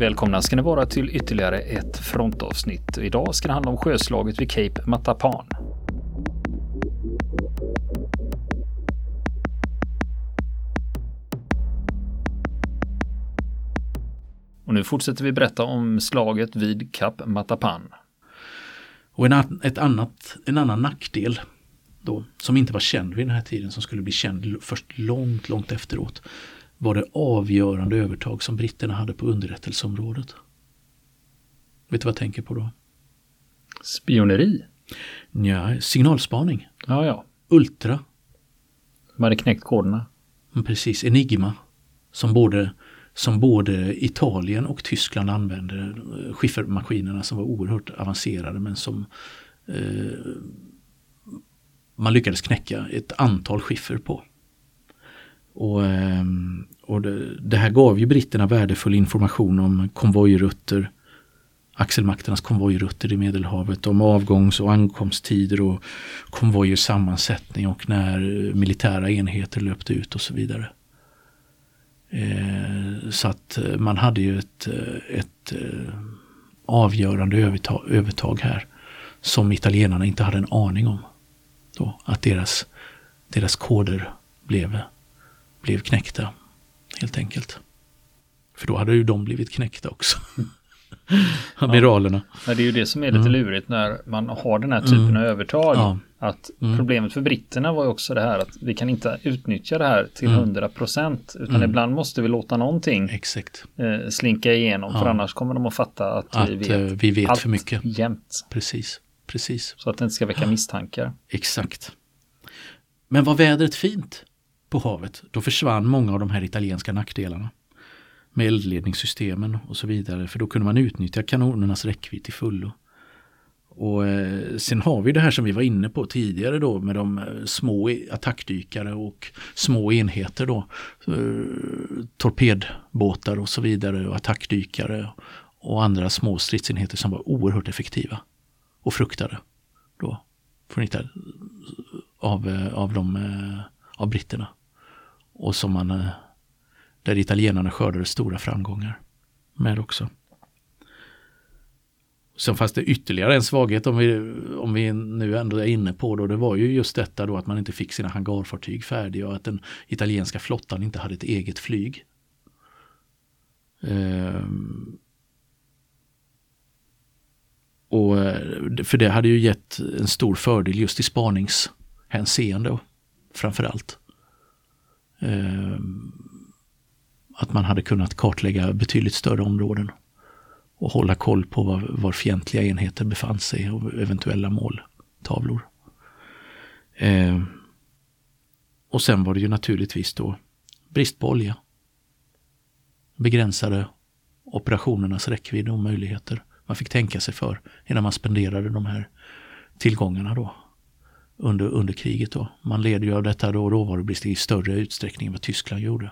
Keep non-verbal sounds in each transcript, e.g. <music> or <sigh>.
Välkomna ska ni vara till ytterligare ett frontavsnitt. Idag ska det handla om sjöslaget vid Cape Matapan. Och nu fortsätter vi berätta om slaget vid Kap Matapan. Och en, ett annat, en annan nackdel då, som inte var känd vid den här tiden, som skulle bli känd först långt, långt efteråt, var det avgörande övertag som britterna hade på underrättelseområdet. Vet du vad jag tänker på då? Spioneri? Ja, signalspaning. Ja, ja. Ultra. De hade knäckt koderna. Mm, precis, Enigma. Som både, som både Italien och Tyskland använde. Skiffermaskinerna som var oerhört avancerade men som eh, man lyckades knäcka ett antal skiffer på. Och, ehm, och det, det, här gav ju britterna värdefull information om konvojrutter, axelmakternas konvojrutter i Medelhavet, om avgångs och ankomsttider och konvojers sammansättning och när militära enheter löpte ut och så vidare. Eh, så att eh, man hade ju ett, eh, ett eh, avgörande övertag, övertag här som italienarna inte hade en aning om. Då, att deras, deras koder blev blev knäckta. Helt enkelt. För då hade ju de blivit knäckta också. <laughs> Amiralerna. Ja. det är ju det som är lite mm. lurigt när man har den här typen mm. av övertag. Ja. Att mm. problemet för britterna var ju också det här att vi kan inte utnyttja det här till 100 mm. procent. Utan mm. ibland måste vi låta någonting Exakt. Eh, slinka igenom. Ja. För annars kommer de att fatta att, att vi vet, eh, vi vet allt för mycket. jämt. Precis. Precis. Så att det inte ska väcka misstankar. Exakt. Men var vädret fint? På havet, då försvann många av de här italienska nackdelarna. Med eldledningssystemen och så vidare, för då kunde man utnyttja kanonernas räckvidd till fullo. Och eh, sen har vi det här som vi var inne på tidigare då med de eh, små attackdykare och små enheter då. Eh, torpedbåtar och så vidare och attackdykare och andra små stridsenheter som var oerhört effektiva och fruktade då från av, av, de, av britterna och som man, eh, där italienarna skördade stora framgångar med också. Sen fanns det ytterligare en svaghet om vi, om vi nu ändå är inne på då, det var ju just detta då att man inte fick sina hangarfartyg färdiga och att den italienska flottan inte hade ett eget flyg. Ehm, och eh, för det hade ju gett en stor fördel just i spaningshänseende framförallt. Eh, att man hade kunnat kartlägga betydligt större områden och hålla koll på var, var fientliga enheter befann sig och eventuella måltavlor. Eh, och sen var det ju naturligtvis då brist på olja. Begränsade operationernas räckvidd och möjligheter. Man fick tänka sig för innan man spenderade de här tillgångarna då under, under kriget. Då. Man led ju av detta då råvarubrist i större utsträckning än vad Tyskland gjorde.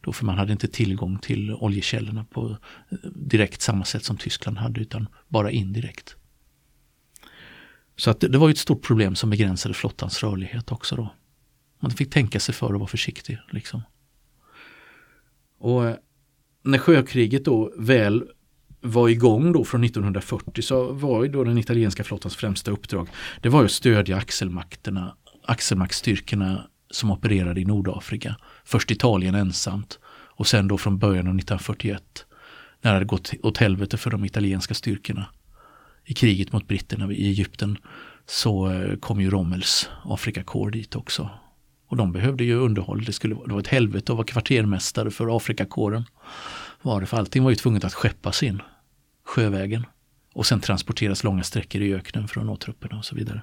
Då för man hade inte tillgång till oljekällorna på eh, direkt samma sätt som Tyskland hade utan bara indirekt. Så att det, det var ett stort problem som begränsade flottans rörlighet också då. Man fick tänka sig för och vara försiktig. Liksom. Och eh, när sjökriget då väl var igång då från 1940 så var ju då den italienska flottans främsta uppdrag det var att stödja axelmakterna, axelmaktsstyrkorna som opererade i Nordafrika. Först Italien ensamt och sen då från början av 1941 när det hade gått åt helvete för de italienska styrkorna i kriget mot britterna i Egypten så eh, kom ju Rommels Afrikakår dit också. Och de behövde ju underhåll. Det, skulle, det var ett helvete att vara kvartermästare för Afrikakåren var det, för allting var ju tvunget att skeppas in sjövägen och sen transporteras långa sträckor i öknen för att nå trupperna och så vidare.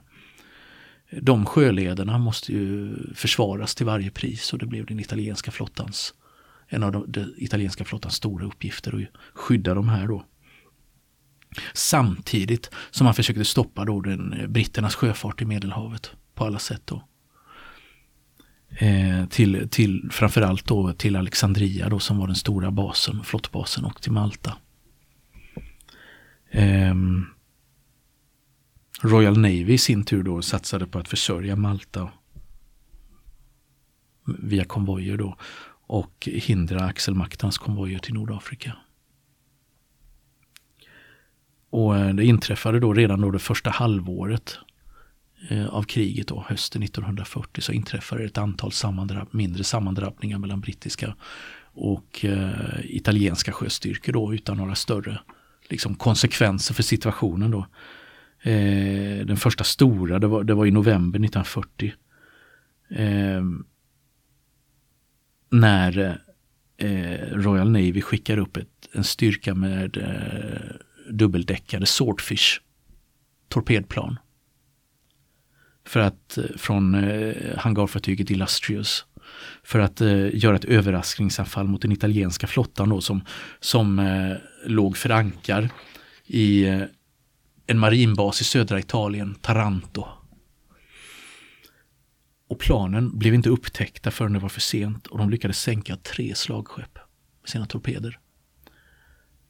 De sjölederna måste ju försvaras till varje pris och det blev den italienska flottans en av de, den italienska flottans stora uppgifter att skydda de här då. Samtidigt som man försökte stoppa då den britternas sjöfart i Medelhavet på alla sätt. Då. Eh, till, till framförallt då till Alexandria då som var den stora basen, flottbasen och till Malta. Eh, Royal Navy i sin tur då satsade på att försörja Malta via konvojer då och hindra axelmaktens konvojer till Nordafrika. och eh, det inträffade då redan då det första halvåret Eh, av kriget då, hösten 1940 så inträffade ett antal sammandrapp, mindre sammandrabbningar mellan brittiska och eh, italienska sjöstyrkor då utan några större liksom, konsekvenser för situationen då. Eh, den första stora, det var, det var i november 1940. Eh, när eh, Royal Navy skickar upp ett, en styrka med eh, dubbeldäckade Swordfish torpedplan. För att, eh, från eh, hangarfartyget Illustrious. För att eh, göra ett överraskningsanfall mot den italienska flottan då som, som eh, låg för ankar i eh, en marinbas i södra Italien, Taranto. Och planen blev inte upptäckta förrän det var för sent och de lyckades sänka tre slagskepp med sina torpeder.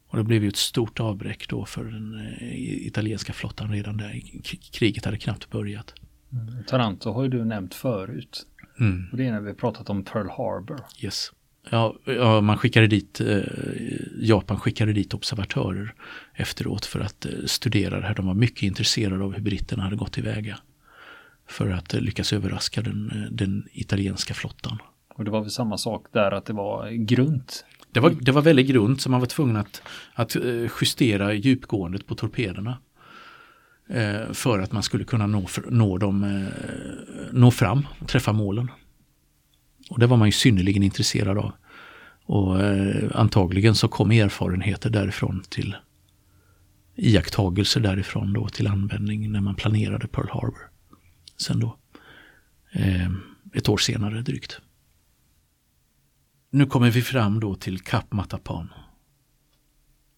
Och det blev ju ett stort avbräck då för den eh, italienska flottan redan där. Kriget hade knappt börjat. Mm. Taranto har ju du nämnt förut. Mm. Och det är när vi pratat om Pearl Harbor. Yes. Ja, ja, man skickade dit, eh, Japan skickade dit observatörer efteråt för att eh, studera det här. De var mycket intresserade av hur britterna hade gått tillväga för att eh, lyckas överraska den, eh, den, italienska flottan. Och det var väl samma sak där att det var grunt? Det var, det var väldigt grunt så man var tvungen att, att eh, justera djupgåendet på torpederna. Eh, för att man skulle kunna nå, nå, dem, eh, nå fram och träffa målen. Och det var man ju synnerligen intresserad av. Och eh, antagligen så kom erfarenheter därifrån till iakttagelser därifrån då till användning när man planerade Pearl Harbor sen då. Eh, ett år senare drygt. Nu kommer vi fram då till Kap Matapan.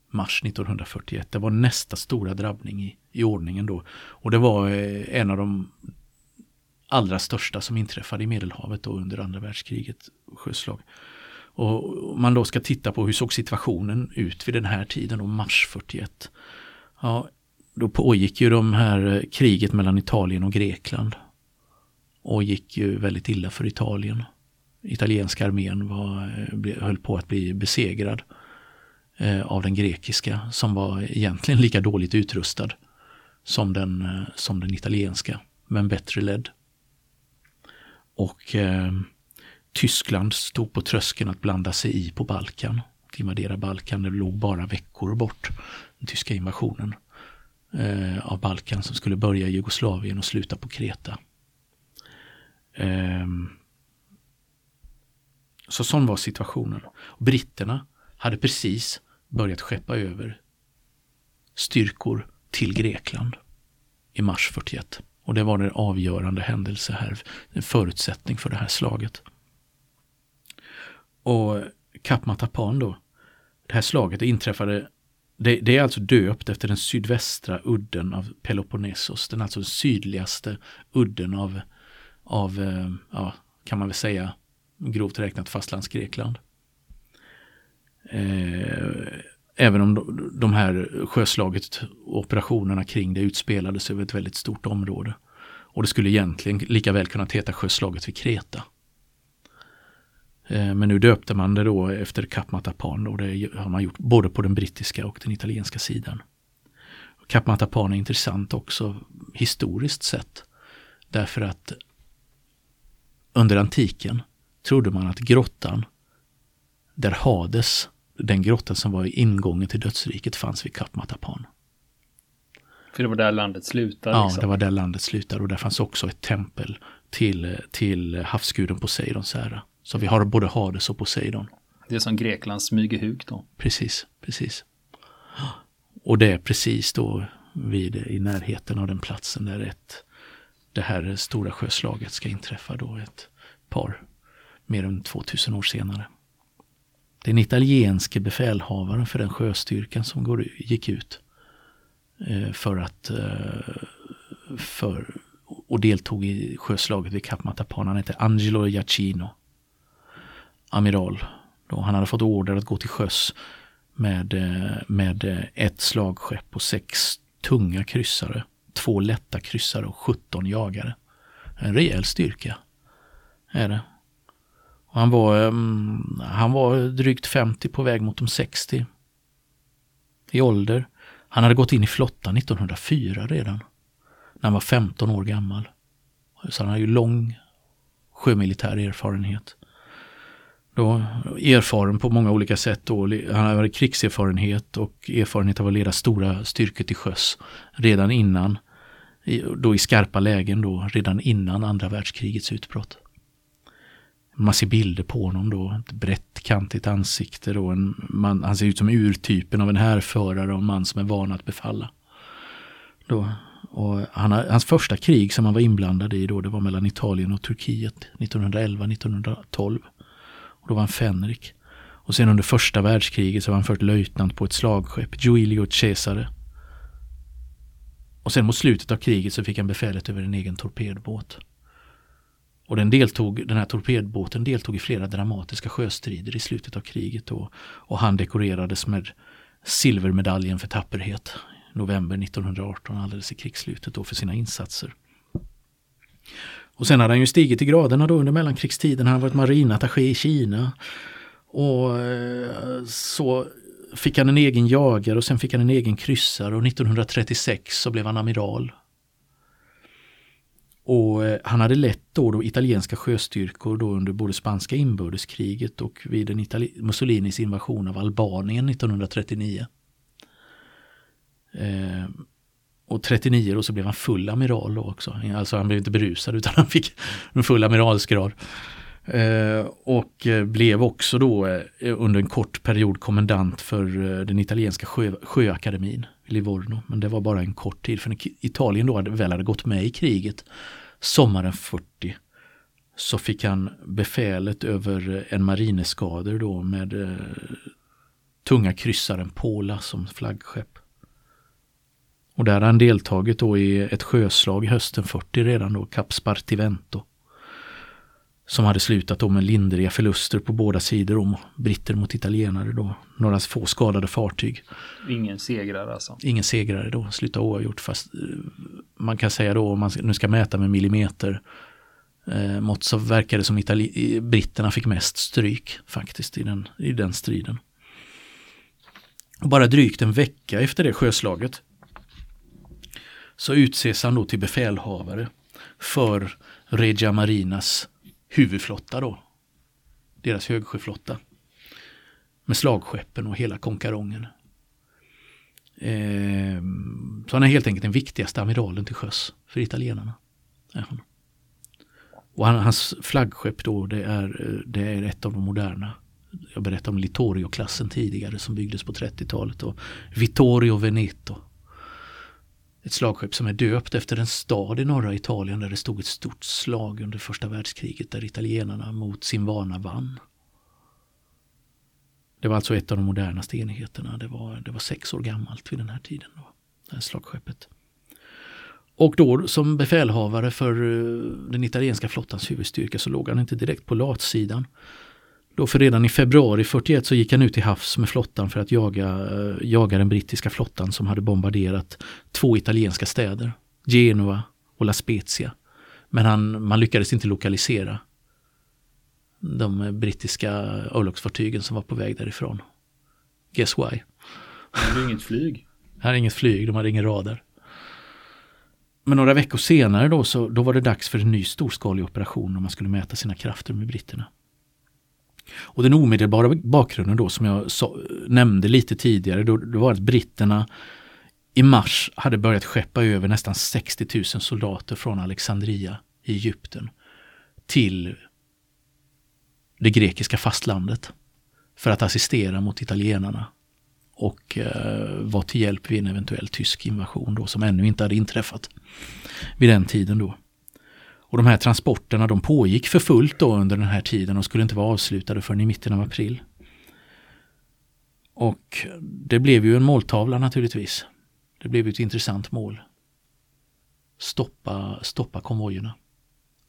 Mars 1941. Det var nästa stora drabbning i, i ordningen då. Och det var eh, en av de allra största som inträffade i Medelhavet då under andra världskriget, sjöslag. Och om man då ska titta på hur såg situationen ut vid den här tiden, då mars 41. Ja, då pågick ju de här eh, kriget mellan Italien och Grekland. Och gick ju väldigt illa för Italien. Italienska armén var, eh, höll på att bli besegrad eh, Eh, av den grekiska som var egentligen lika dåligt utrustad som den, eh, som den italienska, men bättre ledd. Och eh, Tyskland stod på tröskeln att blanda sig i på Balkan. Att invadera Balkan, det låg bara veckor bort, den tyska invasionen eh, av Balkan som skulle börja i Jugoslavien och sluta på Kreta. Eh, så sån var situationen. Britterna hade precis börjat skeppa över styrkor till Grekland i mars 41. Och det var en avgörande händelse här, en förutsättning för det här slaget. Och Kap Matapan då, det här slaget inträffade det, det, är alltså döpt efter den sydvästra udden av Peloponnesos. Den alltså sydligaste udden av, av eh, ja, kan man väl säga, grovt räknat fastlandsgrekland. Eh, även om de här sjöslaget och operationerna kring det utspelades över ett väldigt stort område. Och det skulle egentligen lika väl kunnat heta sjöslaget vid Kreta. Eh, men nu döpte man det då efter Kap Matapan och det har man gjort både på den brittiska och den italienska sidan. Kap Matapan är intressant också historiskt sett. Därför att under antiken trodde man att grottan där Hades, den grottan som var ingången till dödsriket, fanns vid Kap Matapan. För det var där landet slutade? Ja, liksom. det var där landet slutade och där fanns också ett tempel till, till havsguden Poseidons ära. Så vi har både Hades och Poseidon. Det är som Greklands smygehuk då. Precis, precis. Och det är precis då vid, i närheten av den platsen där ett, det här stora sjöslaget ska inträffa då ett par, mer än 2000 år senare. Den italienske befälhavaren för den sjöstyrkan som går, gick ut eh, för att eh, för, och deltog i sjöslaget vid Cap Matapan. Han hette Angelo Giacchino amiral. Då han hade fått order att gå till sjöss med, eh, med ett slagskepp och sex tunga kryssare, två lätta kryssare och 17 jagare. En rejäl styrka är det. Han, var, han var drygt 50 på väg mot de 60 i ålder. Han hade gått in i flottan 1904 redan, när han var 15 år gammal. Så han har ju lång sjömilitär erfarenhet. Då, erfaren på många olika sätt. Då. Han hade krigserfarenhet och erfarenhet av att leda stora styrkor till sjöss redan innan, då i skarpa lägen då, redan innan andra världskrigets utbrott. Man ser bilder på honom då, ett brett kantigt ansikte då, en man, han ser ut som urtypen av en härförare och en man som är van att befalla. Då, och han, hans första krig som han var inblandad i då, det var mellan Italien och Turkiet 1911-1912. Och då var han fänrik. Och sen under första världskriget så var han först löjtnant på ett slagskepp, Giulio Cesare. Och sen mot slutet av kriget så fick han befälet över en egen torpedbåt. Och den, deltog, den här torpedbåten deltog i flera dramatiska sjöstrider i slutet av kriget då, och han dekorerades med silvermedaljen för tapperhet november 1918 alldeles i krigsslutet då för sina insatser. Och sen hade han ju stigit i graderna då under mellankrigstiden. Han har varit marinattaché i Kina. Och eh, så fick han en egen jagare och sen fick han en egen kryssare och 1936 så blev han amiral. Och eh, han hade lett då, då italienska sjöstyrkor då under både spanska inbördeskriget och vid den Itali Mussolinis invasion av Albanien 1939. Eh, och 39 då så blev han full amiral då också. Alltså han blev inte berusad utan han fick en full amiralsgrad. Eh, och eh, blev också då eh, under en kort period kommendant för eh, den italienska sjö, sjöakademin Livorno. Men det var bara en kort tid för när Italien då hade, väl hade gått med i kriget sommaren 40 så fick han befälet över eh, en marineskader då med eh, tunga kryssaren Pola som flaggskepp. Och där har han deltagit då i ett sjöslag hösten 40 redan då, Cap Spartivento. Som hade slutat då med lindriga förluster på båda sidor om britter mot italienare då. Några få skadade fartyg. Ingen segrare alltså? Ingen segrare då, slutade oavgjort fast eh, man kan säga då om man nu ska mäta med millimeter eh, mått så verkar det som Itali britterna fick mest stryk faktiskt i den, i den striden. bara drygt en vecka efter det sjöslaget så utses han då till befälhavare för Regia Marinas huvudflotta då. Deras högsjöflotta. Med slagskeppen och hela konkarongen. Eh, så han är helt enkelt den viktigaste amiralen till sjöss för italienarna. Och han, hans flaggskepp då det är, det är ett av de moderna. Jag berättade om Littorio-klassen tidigare som byggdes på 30-talet. Och Vittorio Veneto ett slagskepp som är döpt efter en stad i norra Italien där det stod ett stort slag under första världskriget där italienarna mot sin vana vann. Det var alltså ett av de modernaste enheterna. Det var, det var sex år gammalt vid den här tiden. Då, det här slagskeppet. Och då som befälhavare för eh, den italienska flottans huvudstyrka så låg han inte direkt på latsidan. Då för redan i februari 41 så gick han ut till havs med flottan för att jaga, eh, jaga den brittiska flottan som hade bombarderat två italienska städer, Genua och La Spezia. Men han, man lyckades inte lokalisera de brittiska örlogsfartygen som var på väg därifrån. Guess why? Det hade inget flyg. Det hade inget flyg, de hade ingen radar. Men några veckor senare då, så, då var det dags för en ny storskalig operation och man skulle mäta sina krafter med britterna. Och den omedelbara bakgrunden då som jag så, nämnde lite tidigare, då, då var att britterna i mars hade börjat skeppa över nästan 60 000 soldater från Alexandria i Egypten till det grekiska fastlandet för att assistera mot italienarna och eh, vara till hjälp vid en eventuell tysk invasion då som ännu inte hade inträffat vid den tiden då. Och de här transporterna de pågick för fullt då under den här tiden och skulle inte vara avslutade förrän i mitten av april. Och det blev ju en måltavla naturligtvis. Det blev ett intressant mål. Stoppa, stoppa konvojerna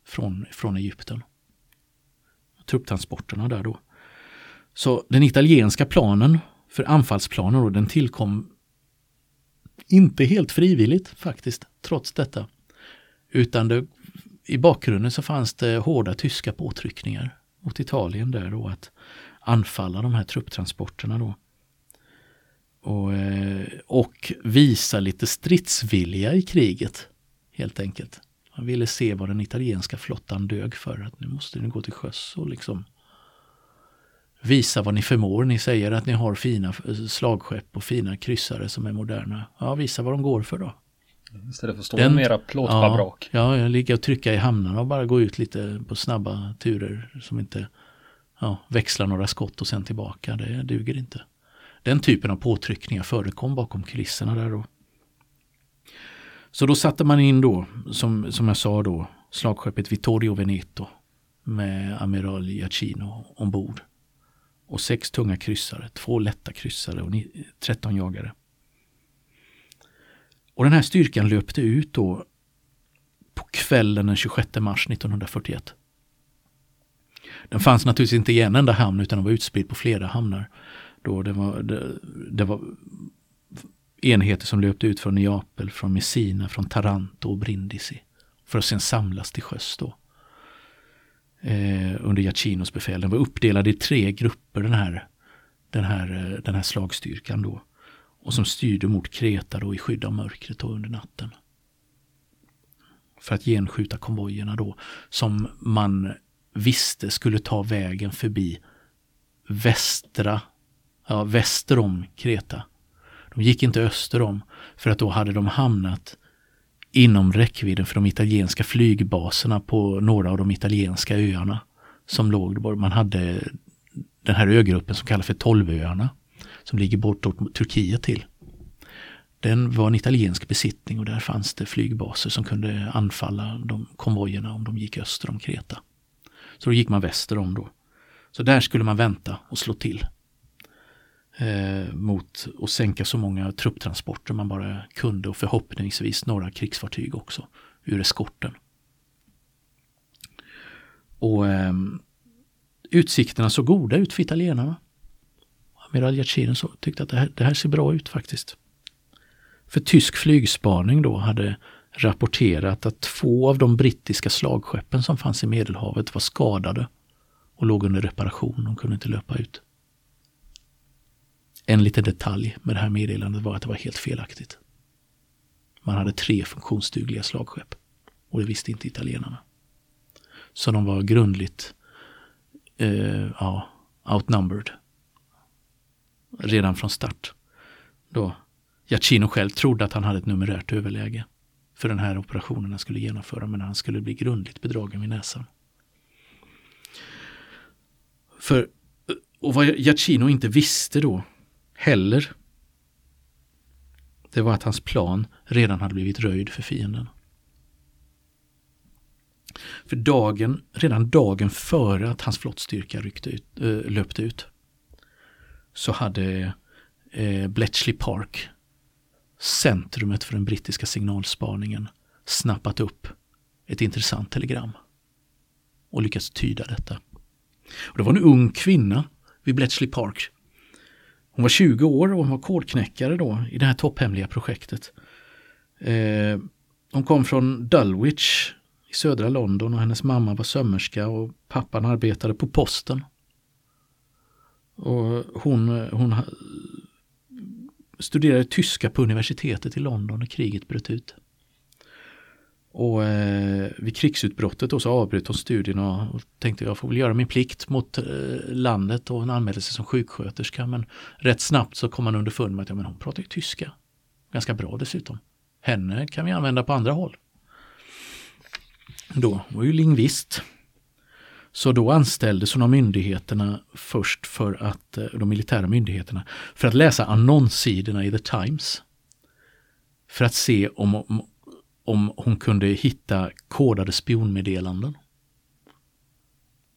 från, från Egypten. Trupptransporterna där då. Så den italienska planen för anfallsplanen då, den tillkom inte helt frivilligt faktiskt, trots detta. Utan det i bakgrunden så fanns det hårda tyska påtryckningar mot Italien där då att anfalla de här trupptransporterna då. Och, eh, och visa lite stridsvilja i kriget. Helt enkelt. Man ville se vad den italienska flottan dög för. Att nu måste ni gå till sjöss och liksom visa vad ni förmår. Ni säger att ni har fina eh, slagskepp och fina kryssare som är moderna. Ja, visa vad de går för då. Istället för att stå Den, med era plåtschabrak. Ja, ja, ligga och trycka i hamnarna och bara gå ut lite på snabba turer som inte ja, växlar några skott och sen tillbaka. Det duger inte. Den typen av påtryckningar förekom bakom kulisserna där då. Så då satte man in då, som, som jag sa då, slagskeppet Vittorio Veneto med amiral Giacchino ombord. Och sex tunga kryssare, två lätta kryssare och 13 jagare. Och den här styrkan löpte ut då på kvällen den 26 mars 1941. Den fanns naturligtvis inte i en enda hamn utan den var utspridd på flera hamnar. Då det, var, det, det var enheter som löpte ut från Neapel, från Messina, från Taranto och Brindisi. För att sen samlas till sjöss då. Eh, under Giacinos befäl. Den var uppdelad i tre grupper den här, den här, eh, den här slagstyrkan då. Och som styrde mot Kreta då i skydd av mörkret då under natten. För att genskjuta konvojerna då som man visste skulle ta vägen förbi västra, ja, väster om Kreta. De gick inte öster om för att då hade de hamnat inom räckvidden för de italienska flygbaserna på några av de italienska öarna som låg. Man hade den här ögruppen som kallas för Tolvöarna som ligger bortåt Turkiet till. Den var en italiensk besittning och där fanns det flygbaser som kunde anfalla de konvojerna om de gick öster om Kreta. Så då gick man väster om då. Så där skulle man vänta och slå till. Eh, mot att sänka så många trupptransporter man bara kunde och förhoppningsvis några krigsfartyg också ur eskorten. Och eh, utsikterna såg goda ut för italienarna. Amiral Giacchino tyckte att det här, det här ser bra ut faktiskt. För tysk flygspaning då hade rapporterat att två av de brittiska slagskeppen som fanns i Medelhavet var skadade och låg under reparation. De kunde inte löpa ut. En liten detalj med det här meddelandet var att det var helt felaktigt. Man hade tre funktionsdugliga slagskepp och det visste inte italienarna. Så de var grundligt eh, ja, outnumbered redan från start. Då Giacchino själv trodde att han hade ett numerärt överläge för den här operationen han skulle genomföra, men han skulle bli grundligt bedragen vid näsan. För, och vad Giacchino inte visste då heller, det var att hans plan redan hade blivit röjd för fienden. För dagen, redan dagen före att hans flottstyrka ryckte ut, äh, löpte ut så hade eh, Bletchley Park, centrumet för den brittiska signalspaningen, snappat upp ett intressant telegram och lyckats tyda detta. Och det var en ung kvinna vid Bletchley Park. Hon var 20 år och hon var kodknäckare då i det här topphemliga projektet. Eh, hon kom från Dulwich i södra London och hennes mamma var sömmerska och pappan arbetade på posten. Och hon, hon studerade tyska på universitetet i London när kriget bröt ut. Och eh, vid krigsutbrottet då så avbröt hon studierna och tänkte jag får väl göra min plikt mot eh, landet och hon anmälde sig som sjuksköterska. Men rätt snabbt så kom man underfund med att ja, men hon pratar ju tyska. Ganska bra dessutom. Henne kan vi använda på andra håll. Då var ju lingvist. Så då anställdes hon av myndigheterna först för att, eh, de militära myndigheterna, för att läsa annonssidorna i The Times. För att se om, om, om hon kunde hitta kodade spionmeddelanden.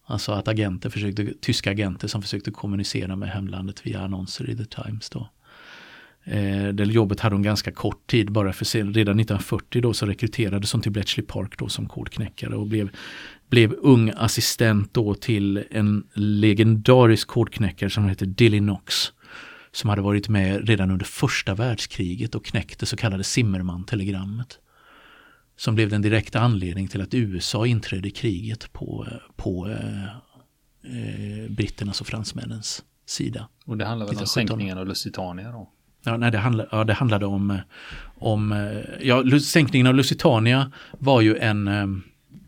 Alltså att agenter försökte, tyska agenter som försökte kommunicera med hemlandet via annonser i The Times. Då. Eh, det jobbet hade hon ganska kort tid, bara för sen, redan 1940 då så rekryterades hon till Bletchley Park då som kodknäckare och blev, blev ung assistent då till en legendarisk kodknäckare som heter Dilly Knox. Som hade varit med redan under första världskriget och knäckte så kallade Zimmermann-telegrammet. Som blev den direkta anledning till att USA inträdde i kriget på, på eh, eh, britternas och fransmännens sida. Och det handlar väl om sänkningen av Lusitania då? Ja, nej, det, handlade, ja, det handlade om, eh, om eh, ja, sänkningen av Lusitania var ju en eh,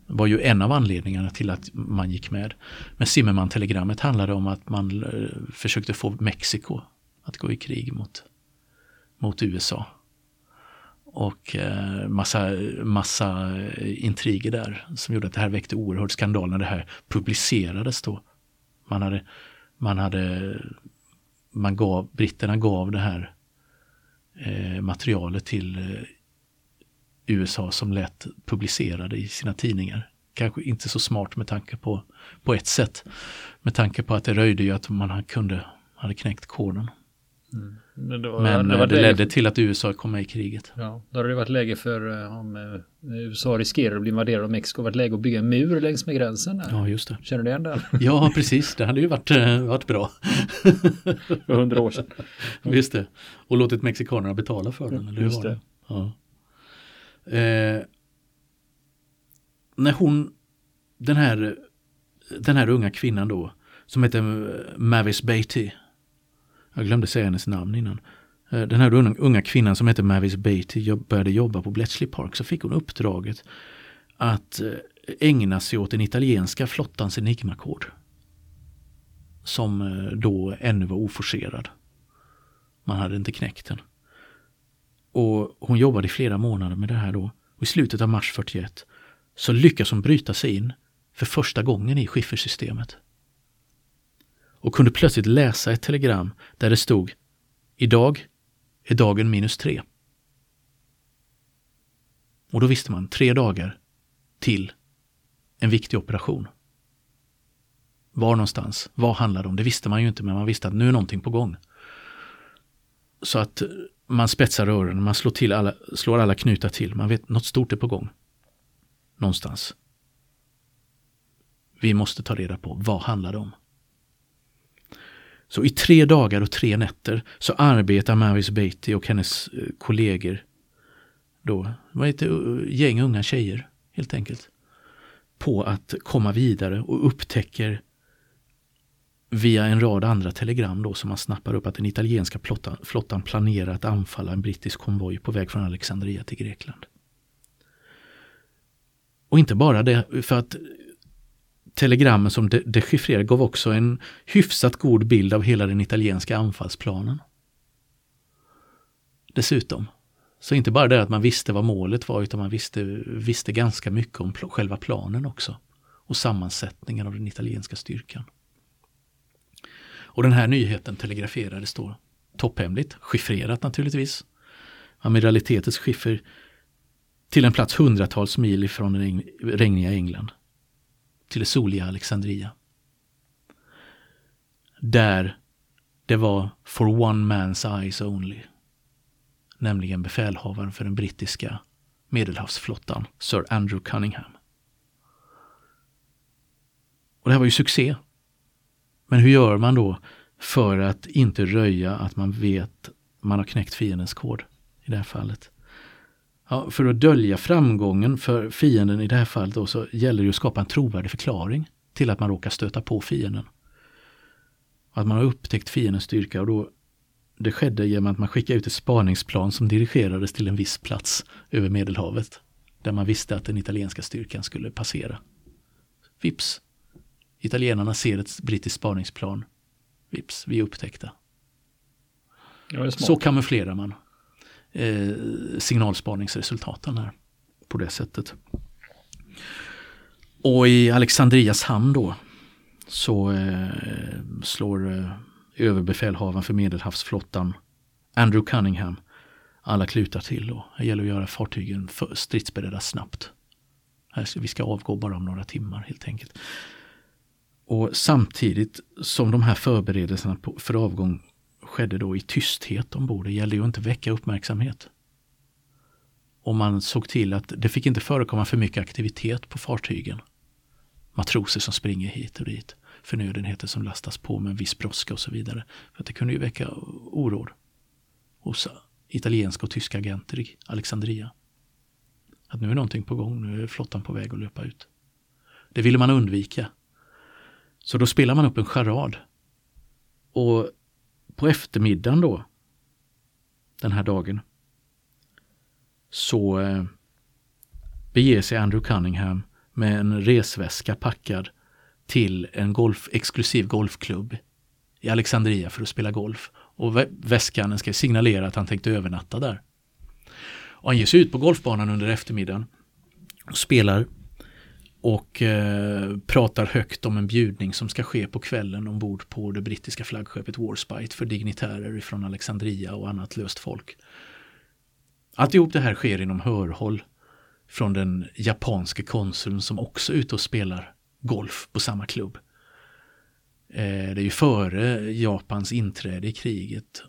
var ju en av anledningarna till att man gick med. Men Zimmermann-telegrammet handlade om att man försökte få Mexiko att gå i krig mot, mot USA. Och massa, massa intriger där som gjorde att det här väckte oerhörd skandal när det här publicerades då. Man hade, man hade, man gav, britterna gav det här eh, materialet till eh, USA som lät publicerade i sina tidningar. Kanske inte så smart med tanke på, på ett sätt. Med tanke på att det röjde ju att man kunde, hade knäckt koden. Mm. Men, det, var, Men det, det ledde för... till att USA kom med i kriget. Ja, då har det varit läge för eh, om eh, USA riskerar att bli invaderad av Mexiko, varit läge att bygga en mur längs med gränsen. Där. Ja, just det. Känner du igen den? <laughs> Ja, precis. Det hade ju varit, eh, varit bra. <laughs> för hundra år sedan. <laughs> Visst det. Och låtit mexikanerna betala för den. Eller just det. Ja. Eh, när hon, den här, den här unga kvinnan då, som heter Mavis Beatty, jag glömde säga hennes namn innan. Eh, den här unga kvinnan som heter Mavis Beatty började jobba på Bletchley Park så fick hon uppdraget att eh, ägna sig åt den italienska flottans enigmakod. Som eh, då ännu var oforcerad. Man hade inte knäckt den. Och hon jobbade i flera månader med det här då. Och i slutet av mars 41 så lyckas hon bryta sig in för första gången i skiffersystemet och kunde plötsligt läsa ett telegram där det stod Idag är dagen minus tre. Och då visste man tre dagar till en viktig operation. Var någonstans? Vad handlade det om? Det visste man ju inte, men man visste att nu är någonting på gång. Så att eh, man spetsar rören, man slår, till alla, slår alla knutar till. Man vet något stort är på gång. Någonstans. Vi måste ta reda på vad handlar det om. Så i tre dagar och tre nätter så arbetar Mavis Beatty och hennes eh, kollegor, då, vad heter eh, gäng unga tjejer helt enkelt, på att komma vidare och upptäcker via en rad andra telegram då som man snappar upp att den italienska flottan, flottan planerar att anfalla en brittisk konvoj på väg från Alexandria till Grekland. Och inte bara det, för att telegrammen som dechiffrerade gav också en hyfsat god bild av hela den italienska anfallsplanen. Dessutom. Så inte bara det att man visste vad målet var utan man visste, visste ganska mycket om själva planen också. Och sammansättningen av den italienska styrkan. Och den här nyheten telegraferades då topphemligt, chiffrerat naturligtvis. Amiralitetets skiffer till en plats hundratals mil ifrån den regniga England till det soliga Alexandria. Där det var for one man's eyes only. Nämligen befälhavaren för den brittiska medelhavsflottan, Sir Andrew Cunningham. Och det här var ju succé. Men hur gör man då för att inte röja att man vet man har knäckt fiendens kod i det här fallet? Ja, för att dölja framgången för fienden i det här fallet då, så gäller det att skapa en trovärdig förklaring till att man råkar stöta på fienden. Att man har upptäckt fiendens styrka och då det skedde genom att man skickade ut ett spaningsplan som dirigerades till en viss plats över Medelhavet. Där man visste att den italienska styrkan skulle passera. Vips! Italienarna ser ett brittiskt spaningsplan. Vips, vi är upptäckta. Ja, så kamouflerar man eh, signalspaningsresultaten här på det sättet. Och i Alexandrias hamn då så eh, slår eh, överbefälhavaren för medelhavsflottan Andrew Cunningham alla klutar till och det gäller att göra fartygen stridsberedda snabbt. Vi ska avgå bara om några timmar helt enkelt. Och samtidigt som de här förberedelserna för avgång skedde då i tysthet ombord. Det gällde ju inte att väcka uppmärksamhet. Och man såg till att det fick inte förekomma för mycket aktivitet på fartygen. Matroser som springer hit och dit. Förnödenheter som lastas på med en viss brådska och så vidare. För att det kunde ju väcka oråd hos italienska och tyska agenter i Alexandria. Att nu är någonting på gång, nu är flottan på väg att löpa ut. Det ville man undvika. Så då spelar man upp en charad. Och på eftermiddagen då den här dagen så eh, beger sig Andrew Cunningham med en resväska packad till en golf, exklusiv golfklubb i Alexandria för att spela golf. Och väskan ska signalera att han tänkte övernatta där. Och han ger sig ut på golfbanan under eftermiddagen och spelar och eh, pratar högt om en bjudning som ska ske på kvällen ombord på det brittiska flaggskeppet Warspite för dignitärer från Alexandria och annat löst folk. Alltihop det här sker inom hörhåll från den japanske konsuln som också är ute och spelar golf på samma klubb. Eh, det är ju före Japans inträde i kriget.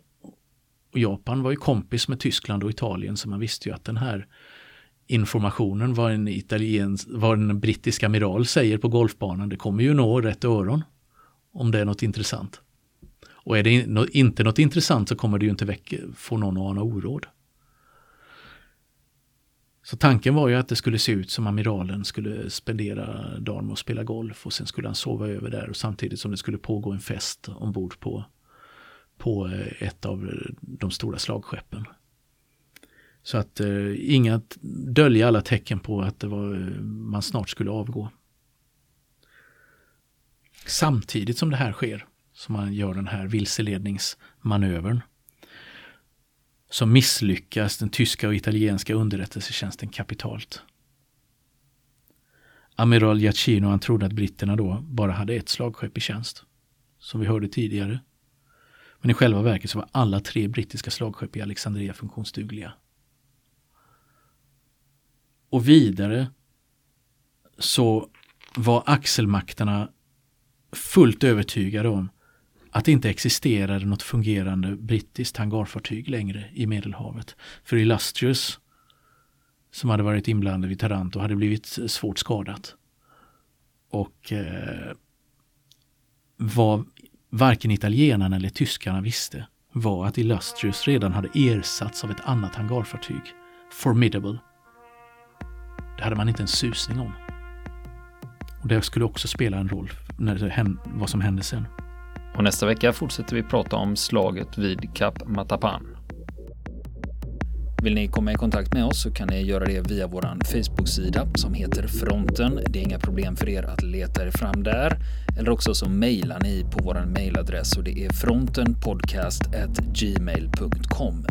Och Japan var ju kompis med Tyskland och Italien så man visste ju att den här informationen vad en, italiens, vad en brittisk amiral säger på golfbanan det kommer ju nå rätt öron om det är något intressant. Och är det inte något intressant så kommer det ju inte väcka, få någon att ana oråd. Så tanken var ju att det skulle se ut som amiralen skulle spendera dagen med att spela golf och sen skulle han sova över där och samtidigt som det skulle pågå en fest ombord på, på eh, ett av de stora slagskeppen. Så att eh, inga dölja alla tecken på att det var, eh, man snart skulle avgå. Samtidigt som det här sker, som man gör den här vilseledningsmanövern, så misslyckas den tyska och italienska underrättelsetjänsten kapitalt. Amiral Giacchino han trodde att britterna då bara hade ett slagskepp i tjänst. Som vi hörde tidigare. Men i själva verket så var alla tre brittiska slagskepp i Alexandria funktionsdugliga. Och vidare så var axelmakterna fullt övertygade om att det inte existerade något fungerande brittiskt hangarfartyg längre i Medelhavet. För Illustrious, som hade varit inblandad vid Taranto, hade blivit eh, svårt skadat. Och eh, vad varken italienarna eller tyskarna visste var att Illustrious redan hade ersatts av ett annat hangarfartyg, Formidable. Det hade man inte en susning om. Och det skulle också spela en roll när det hände, vad som hände sen. Och nästa vecka fortsätter vi prata om slaget vid Kap Matapan. Vill ni komma i kontakt med oss så kan ni göra det via vår Facebook-sida som heter Fronten. Det är inga problem för er att leta er fram där. Eller också så mejlar ni på vår mejladress och det är frontenpodcast.gmail.com.